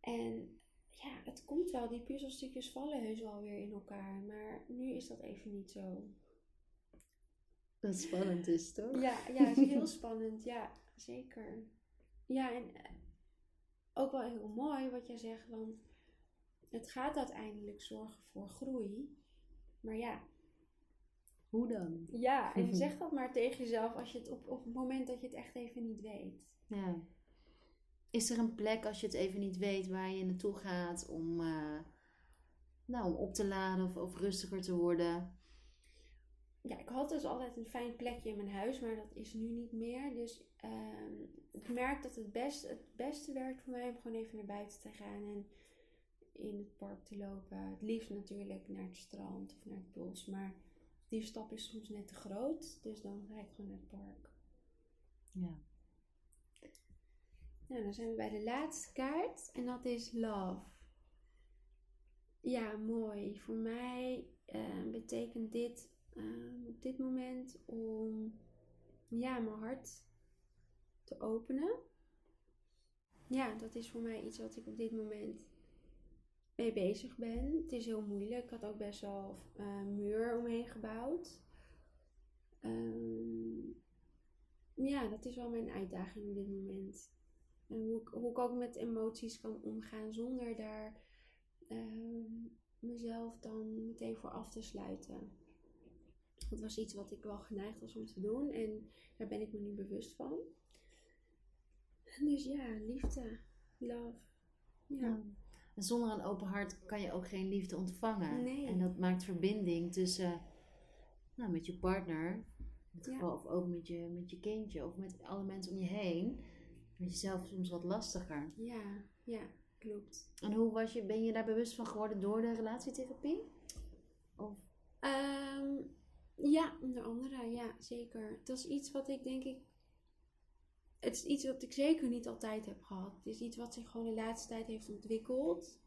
En ja, het komt wel. Die puzzelstukjes vallen heus wel weer in elkaar. Maar nu is dat even niet zo. dat spannend is toch? Ja, ja, het is heel [LAUGHS] spannend. Ja, zeker. Ja, en eh, ook wel heel mooi wat jij zegt. Want het gaat uiteindelijk zorgen voor groei. Maar ja, Hoe dan? ja, en [LAUGHS] zeg dat maar tegen jezelf als je het op, op het moment dat je het echt even niet weet. Ja. Is er een plek als je het even niet weet waar je naartoe gaat om, eh, nou, om op te laden of, of rustiger te worden? Ja, ik had dus altijd een fijn plekje in mijn huis, maar dat is nu niet meer. Dus ehm, ik merk dat het, best, het beste werkt voor mij om gewoon even naar buiten te gaan en in het park te lopen. Het liefst natuurlijk naar het strand of naar het bos, maar die stap is soms net te groot. Dus dan ga ik gewoon naar het park. Ja. Nou, dan zijn we bij de laatste kaart en dat is love. Ja, mooi. Voor mij eh, betekent dit uh, op dit moment om ja, mijn hart te openen. Ja, dat is voor mij iets wat ik op dit moment mee bezig ben. Het is heel moeilijk. Ik had ook best wel uh, muur omheen gebouwd. Um, ja, dat is wel mijn uitdaging op dit moment. En hoe ik, hoe ik ook met emoties kan omgaan zonder daar um, mezelf dan meteen voor af te sluiten. Dat was iets wat ik wel geneigd was om te doen en daar ben ik me nu bewust van. Dus ja, liefde, love. Ja. En zonder een open hart kan je ook geen liefde ontvangen. Nee. En dat maakt verbinding tussen, nou, met je partner, of ook met je, met je kindje, of met alle mensen om je heen, met jezelf soms wat lastiger. Ja, ja, klopt. En hoe was je, ben je daar bewust van geworden door de relatietherapie? Of? Um, ja, onder andere, ja, zeker. Dat is iets wat ik denk ik. Het is iets wat ik zeker niet altijd heb gehad. Het is iets wat zich gewoon de laatste tijd heeft ontwikkeld.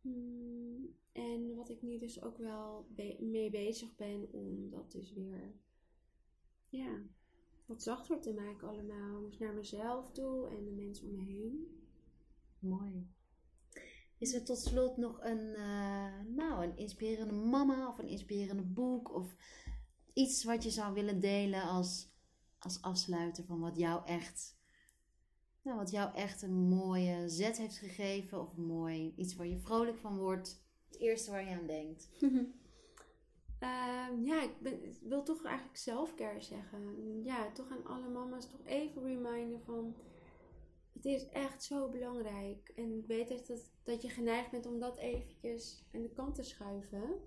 Hmm, en wat ik nu dus ook wel be mee bezig ben om dat dus weer. Ja, wat zachter te maken allemaal. Dus naar mezelf toe en de mensen om me heen. Mooi. Is er tot slot nog een, uh, nou, een inspirerende mama of een inspirerende boek of iets wat je zou willen delen als, als afsluiter van wat jou echt, nou, wat jou echt een mooie zet heeft gegeven of mooi iets waar je vrolijk van wordt? Het eerste waar je aan denkt. [LAUGHS] um, ja, ik, wil toch eigenlijk zelfcare zeggen. Ja, toch aan alle mama's toch even reminden van het is echt zo belangrijk. En ik weet dat, dat je geneigd bent om dat eventjes aan de kant te schuiven.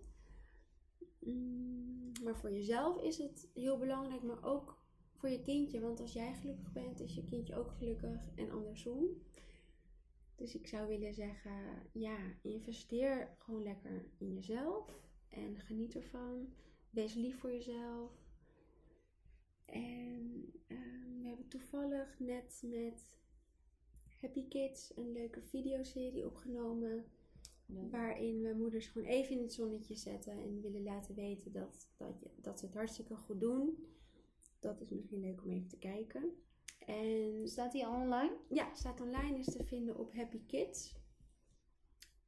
Mm, maar voor jezelf is het heel belangrijk, maar ook voor je kindje. Want als jij gelukkig bent, is je kindje ook gelukkig en andersom. Dus ik zou willen zeggen, ja, investeer gewoon lekker in jezelf. En geniet ervan. Wees lief voor jezelf. En um, we hebben toevallig net met Happy Kids een leuke videoserie opgenomen. Waarin we moeders gewoon even in het zonnetje zetten en willen laten weten dat, dat, dat ze het hartstikke goed doen. Dat is misschien leuk om even te kijken. En staat die al online? Ja, staat online, is te vinden op Happy Kids.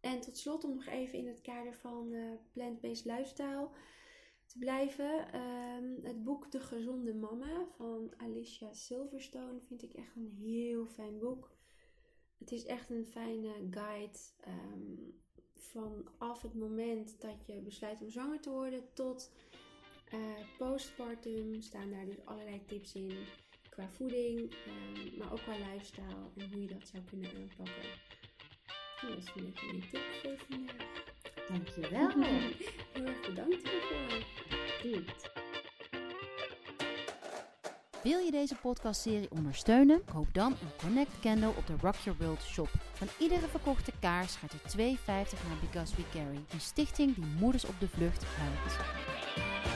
En tot slot om nog even in het kader van uh, plant-based lifestyle te blijven. Um, het boek De Gezonde Mama van Alicia Silverstone vind ik echt een heel fijn boek. Het is echt een fijne guide um, vanaf het moment dat je besluit om zwanger te worden tot uh, postpartum staan daar dus allerlei tips in qua voeding, um, maar ook qua lifestyle en hoe je dat zou kunnen aanpakken. Dat is een beetje mijn tip voor vandaag. Dankjewel. [LAUGHS] Heel erg bedankt hiervoor. Goed. Wil je deze podcastserie ondersteunen? Koop dan een Connect Candle op de Rock Your World shop. Van iedere verkochte kaars gaat er 2,50 naar Because We Carry, een stichting die moeders op de vlucht helpt.